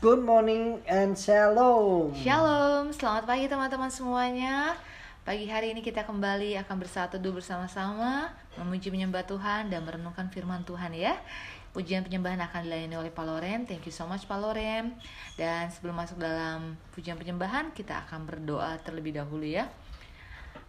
Good morning and shalom. Shalom, selamat pagi teman-teman semuanya. Pagi hari ini kita kembali akan bersatu dulu bersama-sama memuji menyembah Tuhan dan merenungkan firman Tuhan ya. Pujian penyembahan akan dilayani oleh Pak Loren. Thank you so much Pak Loren. Dan sebelum masuk dalam pujian penyembahan, kita akan berdoa terlebih dahulu ya.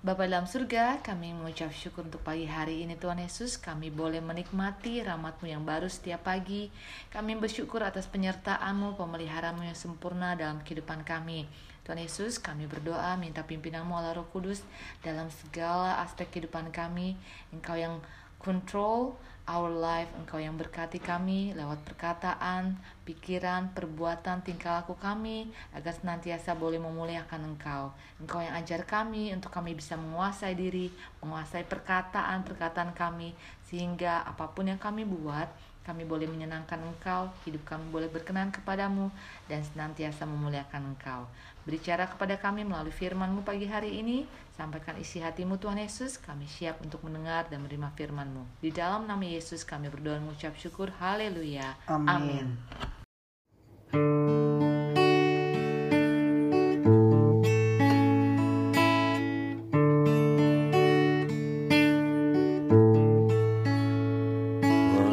Bapak dalam surga, kami mengucap syukur untuk pagi hari ini Tuhan Yesus. Kami boleh menikmati rahmatmu yang baru setiap pagi. Kami bersyukur atas penyertaanmu, pemeliharaanmu yang sempurna dalam kehidupan kami. Tuhan Yesus, kami berdoa minta pimpinanmu Allah Roh Kudus dalam segala aspek kehidupan kami. Engkau yang control our life, Engkau yang berkati kami lewat perkataan, pikiran, perbuatan, tingkah laku kami, agar senantiasa boleh memuliakan Engkau. Engkau yang ajar kami untuk kami bisa menguasai diri, menguasai perkataan-perkataan kami, sehingga apa pun yang kami buat, kami boleh menyenangkan Engkau, hidup kami boleh berkenan kepadamu, dan senantiasa memuliakan Engkau. Berbicara kepada kami melalui firman-Mu pagi hari ini, sampaikan isi hatimu Tuhan Yesus, kami siap untuk mendengar dan menerima firman-Mu. Di dalam nama Yesus kami berdoa dan mengucap syukur, haleluya. Amin.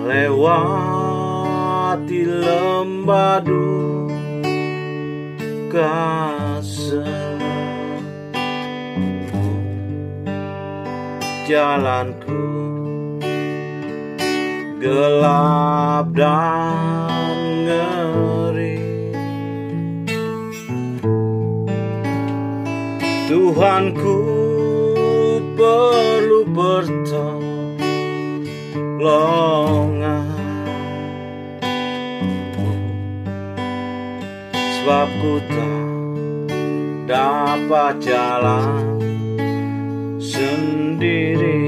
melewati lembah duka jalanku gelap dan ngeri. Tuhanku perlu pertolongan. Sebab ku tak dapat jalan sendiri.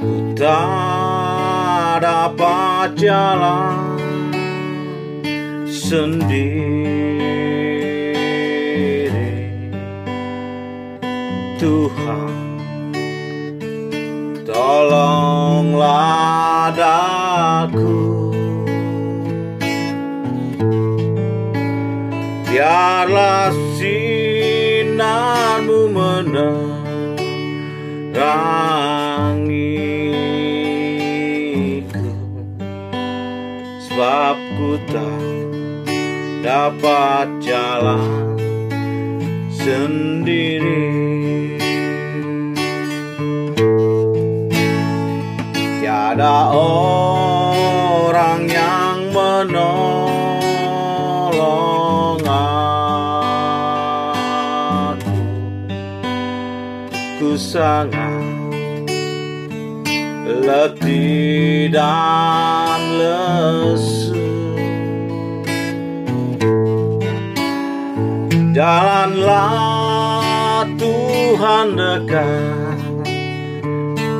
Ku tak dapat jalan sendiri sinarmu menerangiku sebab ku tak dapat jalan sendiri. Tiada orang yang menolong sangat letih dan lesu. Jalanlah Tuhan dekat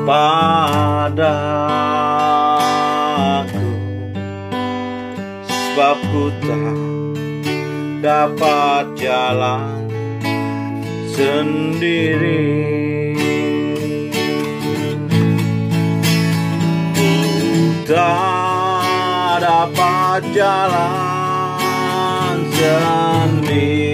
padaku Sebab ku tak dapat jalan sendiri tak dapat jalan sendiri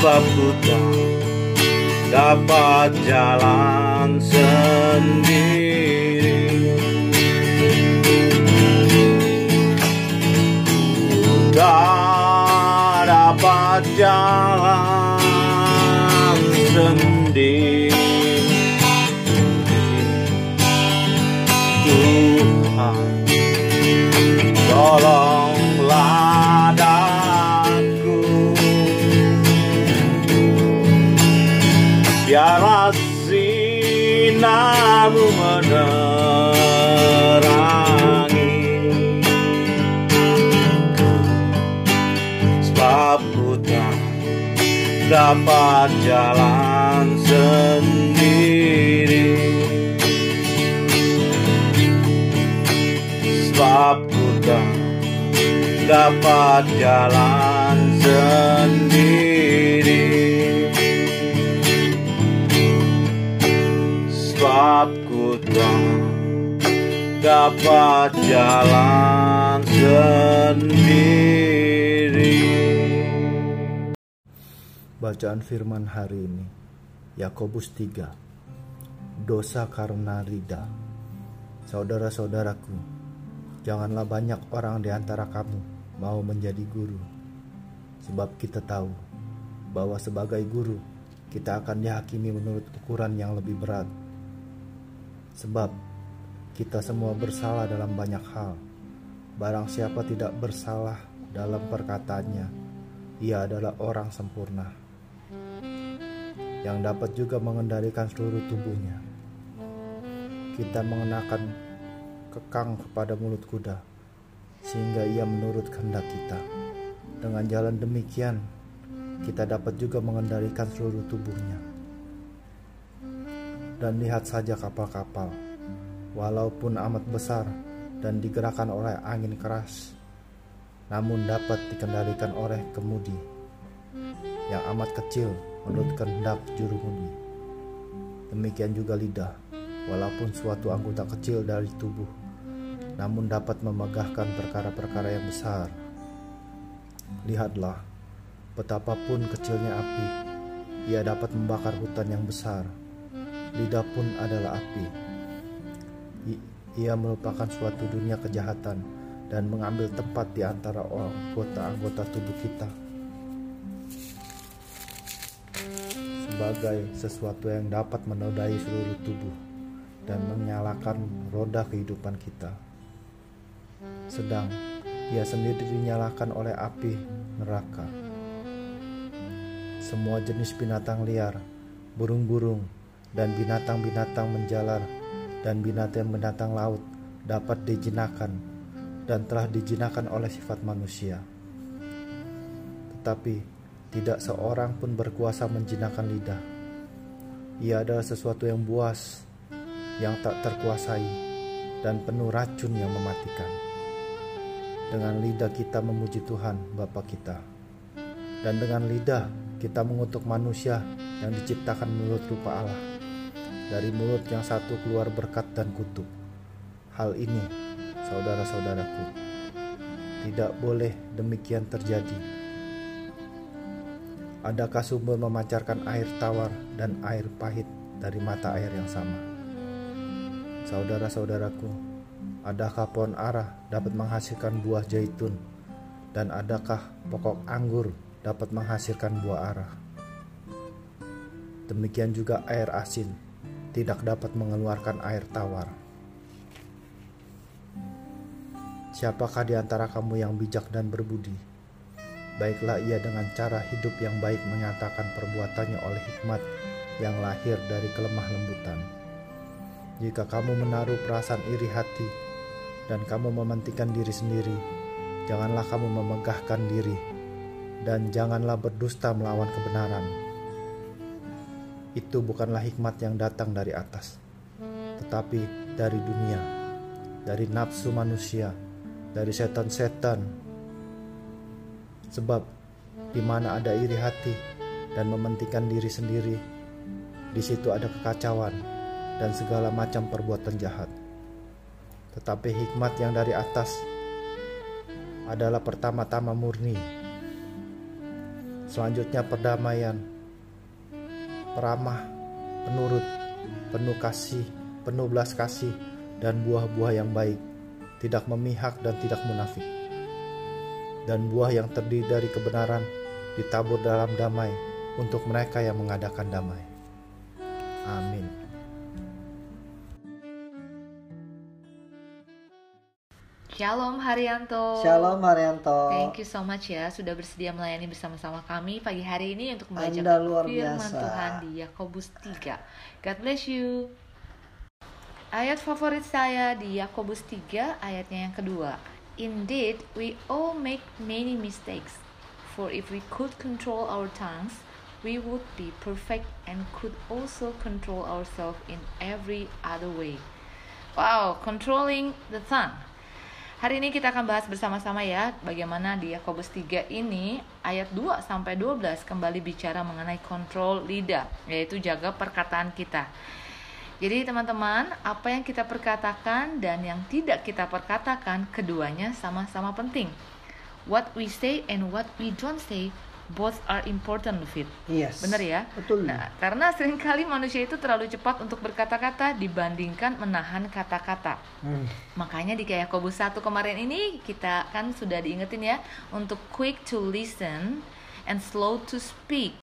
sebab ku tak dapat jalan sendiri. Tak dapat jalan sendiri. Tuhan tolonglah sinarmu menerangi. Dapat jalan sendiri. Sebab ku tak dapat jalan sendiri dapat jalan sendiri. Bacaan firman hari ini Yakobus 3 Dosa karena rida. Saudara-saudaraku Janganlah banyak orang di antara kamu mau menjadi guru. Sebab kita tahu bahwa sebagai guru kita akan dihakimi menurut ukuran yang lebih berat Sebab kita semua bersalah dalam banyak hal Barang siapa tidak bersalah dalam perkataannya Ia adalah orang sempurna yang dapat juga mengendalikan seluruh tubuhnya. Kita mengenakan kekang kepada mulut kuda, sehingga ia menurut kehendak kita. Dengan jalan demikian, kita dapat juga mengendalikan seluruh tubuhnya. Dan lihat saja kapal-kapal, walaupun amat besar dan digerakkan oleh angin keras, namun dapat dikendalikan oleh kemudi yang amat kecil menurut kehendak juru mudi. Demikian juga lidah, walaupun suatu anggota kecil dari tubuh, namun dapat memegahkan perkara-perkara yang besar. Lihatlah, betapapun kecilnya api, ia dapat membakar hutan yang besar. Lidah pun adalah api. Ia merupakan suatu dunia kejahatan dan mengambil tempat di antara anggota-anggota tubuh kita. sebagai sesuatu yang dapat menodai seluruh tubuh dan menyalakan roda kehidupan kita. Sedang ia sendiri dinyalakan oleh api neraka. Semua jenis binatang liar, burung-burung, dan binatang-binatang menjalar dan binatang-binatang laut dapat dijinakan dan telah dijinakan oleh sifat manusia. Tetapi tidak seorang pun berkuasa menjinakkan lidah. Ia adalah sesuatu yang buas, yang tak terkuasai, dan penuh racun yang mematikan. Dengan lidah kita memuji Tuhan Bapa kita. Dan dengan lidah kita mengutuk manusia yang diciptakan menurut rupa Allah. Dari mulut yang satu keluar berkat dan kutuk. Hal ini, saudara-saudaraku, tidak boleh demikian terjadi Adakah sumber memancarkan air tawar dan air pahit dari mata air yang sama? Saudara-saudaraku, adakah pohon ara dapat menghasilkan buah zaitun dan adakah pokok anggur dapat menghasilkan buah ara? Demikian juga air asin tidak dapat mengeluarkan air tawar. Siapakah di antara kamu yang bijak dan berbudi? Baiklah ia dengan cara hidup yang baik menyatakan perbuatannya oleh hikmat yang lahir dari kelemah lembutan. Jika kamu menaruh perasaan iri hati dan kamu mementingkan diri sendiri, janganlah kamu memegahkan diri dan janganlah berdusta melawan kebenaran. Itu bukanlah hikmat yang datang dari atas, tetapi dari dunia, dari nafsu manusia, dari setan-setan Sebab di mana ada iri hati dan mementingkan diri sendiri, di situ ada kekacauan dan segala macam perbuatan jahat. Tetapi hikmat yang dari atas adalah pertama-tama murni. Selanjutnya perdamaian, peramah, penurut, penuh kasih, penuh belas kasih, dan buah-buah yang baik, tidak memihak dan tidak munafik dan buah yang terdiri dari kebenaran ditabur dalam damai untuk mereka yang mengadakan damai. Amin. Shalom Haryanto. Shalom Haryanto. Thank you so much ya sudah bersedia melayani bersama-sama kami pagi hari ini untuk membaca Anda luar firman biasa. Tuhan di Yakobus 3. God bless you. Ayat favorit saya di Yakobus 3 ayatnya yang kedua. Indeed, we all make many mistakes. For if we could control our tongues, we would be perfect and could also control ourselves in every other way. Wow, controlling the tongue. Hari ini kita akan bahas bersama-sama ya bagaimana di Yakobus 3 ini ayat 2 sampai 12 kembali bicara mengenai kontrol lidah, yaitu jaga perkataan kita. Jadi teman-teman, apa yang kita perkatakan dan yang tidak kita perkatakan keduanya sama-sama penting. What we say and what we don't say both are important Fit. Yes. Bener ya? Betul. Nah, karena sering kali manusia itu terlalu cepat untuk berkata-kata dibandingkan menahan kata-kata. Hmm. Makanya di kayak Yakobus 1 kemarin ini kita kan sudah diingetin ya untuk quick to listen and slow to speak.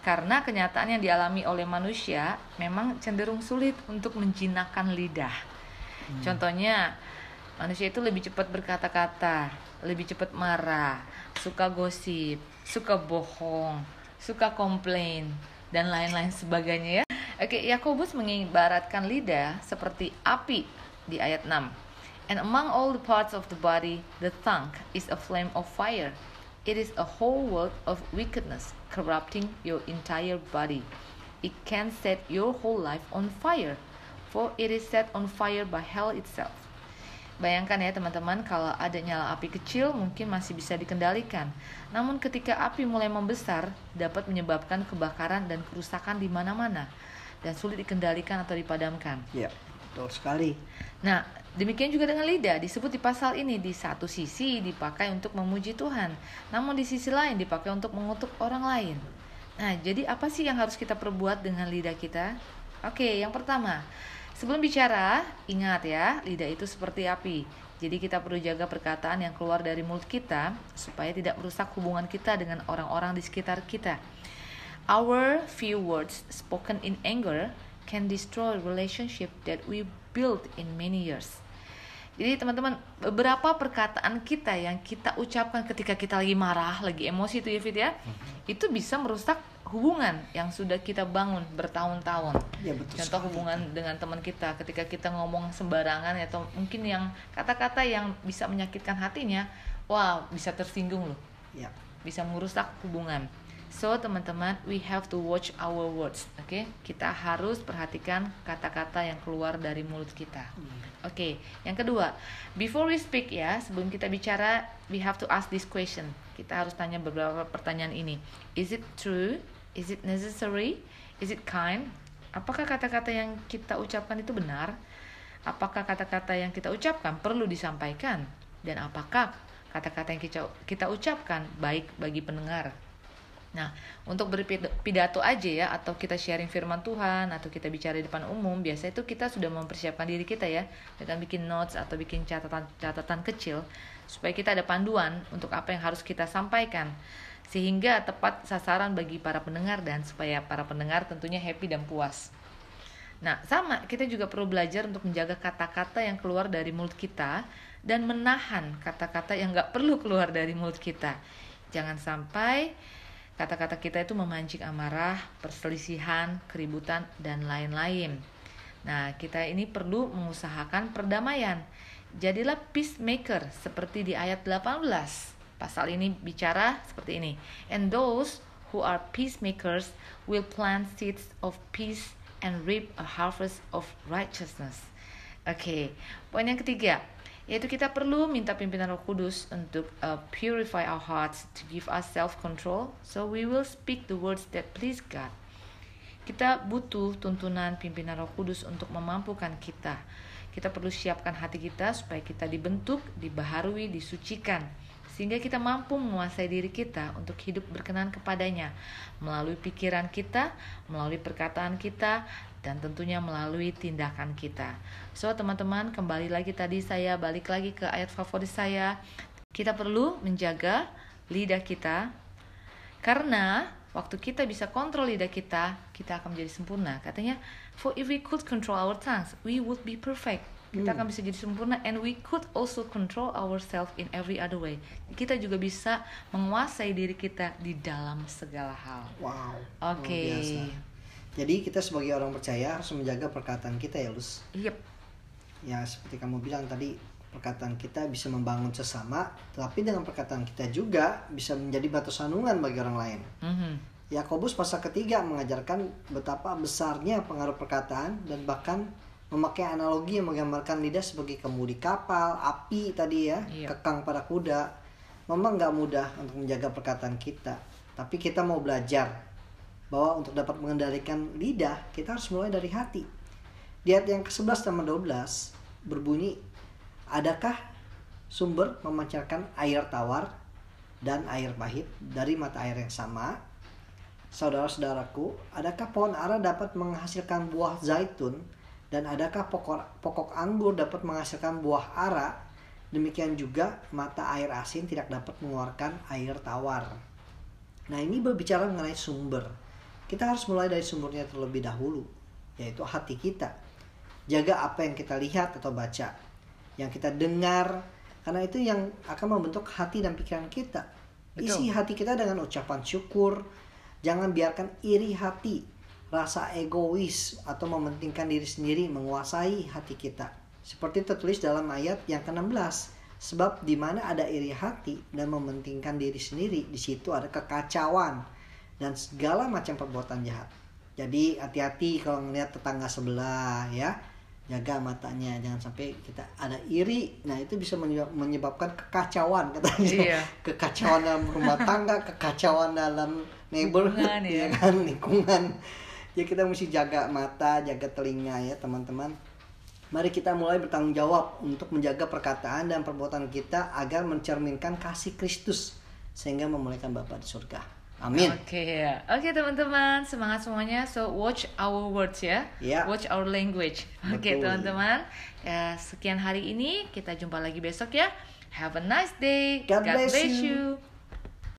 Karena kenyataan yang dialami oleh manusia memang cenderung sulit untuk menjinakkan lidah. Contohnya, manusia itu lebih cepat berkata-kata, lebih cepat marah, suka gosip, suka bohong, suka komplain, dan lain-lain sebagainya ya. Oke, Yakobus mengibaratkan lidah seperti api di ayat 6. And among all the parts of the body, the tongue is a flame of fire. It is a whole world of wickedness, corrupting your entire body. It can set your whole life on fire, for it is set on fire by hell itself. Bayangkan ya teman-teman kalau ada nyala api kecil mungkin masih bisa dikendalikan. Namun ketika api mulai membesar dapat menyebabkan kebakaran dan kerusakan di mana-mana dan sulit dikendalikan atau dipadamkan. Ya, betul sekali. Nah, demikian juga dengan lidah disebut di pasal ini di satu sisi dipakai untuk memuji Tuhan, namun di sisi lain dipakai untuk mengutuk orang lain. Nah, jadi apa sih yang harus kita perbuat dengan lidah kita? Oke, yang pertama, sebelum bicara, ingat ya, lidah itu seperti api. Jadi kita perlu jaga perkataan yang keluar dari mulut kita supaya tidak merusak hubungan kita dengan orang-orang di sekitar kita. Our few words spoken in anger can destroy relationship that we built in many years. Jadi teman-teman, beberapa perkataan kita yang kita ucapkan ketika kita lagi marah, lagi emosi itu ya Fit ya, itu bisa merusak hubungan yang sudah kita bangun bertahun-tahun. Ya, betul Contoh sekali. hubungan dengan teman kita ketika kita ngomong sembarangan atau mungkin yang kata-kata yang bisa menyakitkan hatinya, wah bisa tersinggung loh Ya. bisa merusak hubungan. So teman-teman, we have to watch our words, oke? Kita harus perhatikan kata-kata yang keluar dari mulut kita. Oke, yang kedua, before we speak ya, sebelum kita bicara, we have to ask this question. Kita harus tanya beberapa pertanyaan ini. Is it true? Is it necessary? Is it kind? Apakah kata-kata yang kita ucapkan itu benar? Apakah kata-kata yang kita ucapkan perlu disampaikan? Dan apakah kata-kata yang kita, kita ucapkan baik bagi pendengar? Nah, untuk berpidato aja ya atau kita sharing firman Tuhan atau kita bicara di depan umum, biasa itu kita sudah mempersiapkan diri kita ya dengan bikin notes atau bikin catatan-catatan kecil supaya kita ada panduan untuk apa yang harus kita sampaikan sehingga tepat sasaran bagi para pendengar dan supaya para pendengar tentunya happy dan puas. Nah, sama kita juga perlu belajar untuk menjaga kata-kata yang keluar dari mulut kita dan menahan kata-kata yang nggak perlu keluar dari mulut kita. Jangan sampai kata-kata kita itu memancing amarah, perselisihan, keributan, dan lain-lain. Nah, kita ini perlu mengusahakan perdamaian. Jadilah peacemaker seperti di ayat 18. Pasal ini bicara seperti ini. And those who are peacemakers will plant seeds of peace and reap a harvest of righteousness. Oke, poin yang ketiga yaitu kita perlu minta pimpinan Roh Kudus untuk uh, purify our hearts to give us self control so we will speak the words that please God. Kita butuh tuntunan pimpinan Roh Kudus untuk memampukan kita. Kita perlu siapkan hati kita supaya kita dibentuk, dibaharui, disucikan sehingga kita mampu menguasai diri kita untuk hidup berkenan kepadanya melalui pikiran kita, melalui perkataan kita, dan tentunya melalui tindakan kita. So, teman-teman, kembali lagi tadi saya balik lagi ke ayat favorit saya. Kita perlu menjaga lidah kita karena waktu kita bisa kontrol lidah kita, kita akan menjadi sempurna. Katanya, for if we could control our tongues, we would be perfect. Kita akan bisa jadi sempurna and we could also control ourselves in every other way. Kita juga bisa menguasai diri kita di dalam segala hal. Wow. Oke. biasa. Jadi kita sebagai orang percaya harus menjaga perkataan kita ya, Lus. Yep. Ya seperti kamu bilang tadi, perkataan kita bisa membangun sesama, tapi dengan perkataan kita juga bisa menjadi batu sandungan bagi orang lain. Mhm. Yakobus pasal ketiga mengajarkan betapa besarnya pengaruh perkataan dan bahkan memakai analogi yang menggambarkan lidah sebagai kemudi kapal, api tadi ya, Iya. kekang pada kuda. Memang nggak mudah untuk menjaga perkataan kita, tapi kita mau belajar bahwa untuk dapat mengendalikan lidah kita harus mulai dari hati. Di ayat yang ke-11 sama 12 berbunyi, adakah sumber memancarkan air tawar dan air pahit dari mata air yang sama? Saudara-saudaraku, adakah pohon ara dapat menghasilkan buah zaitun dan adakah pokok, pokok anggur dapat menghasilkan buah ara? Demikian juga mata air asin tidak dapat mengeluarkan air tawar. Nah ini berbicara mengenai sumber. Kita harus mulai dari sumbernya terlebih dahulu, yaitu hati kita. Jaga apa yang kita lihat atau baca, yang kita dengar, karena itu yang akan membentuk hati dan pikiran kita. Isi hati kita dengan ucapan syukur. Jangan biarkan iri hati, rasa egois atau mementingkan diri sendiri menguasai hati kita. Seperti tertulis dalam ayat yang ke-16. Sebab di mana ada iri hati dan mementingkan diri sendiri, di situ ada kekacauan dan segala macam perbuatan jahat. Jadi hati-hati kalau melihat tetangga sebelah ya. Jaga matanya, jangan sampai kita ada iri. Nah, itu bisa menye- menyebabkan kekacauan katanya. Iya. Kekacauan dalam rumah tangga, kekacauan dalam neighborhood Lingkungan, ya. ya kan, lingkungan. Ya kita mesti jaga mata, jaga telinga ya, teman-teman. Mari kita mulai bertanggung jawab untuk menjaga perkataan dan perbuatan kita agar mencerminkan kasih Kristus sehingga memuliakan Bapa di surga. Amin. Oke ya, oke teman-teman semangat semuanya. So watch our words ya, Ya. watch our language. Oke Betul. teman-teman, ya, sekian hari ini kita jumpa lagi besok ya. Have a nice day. God bless you. you.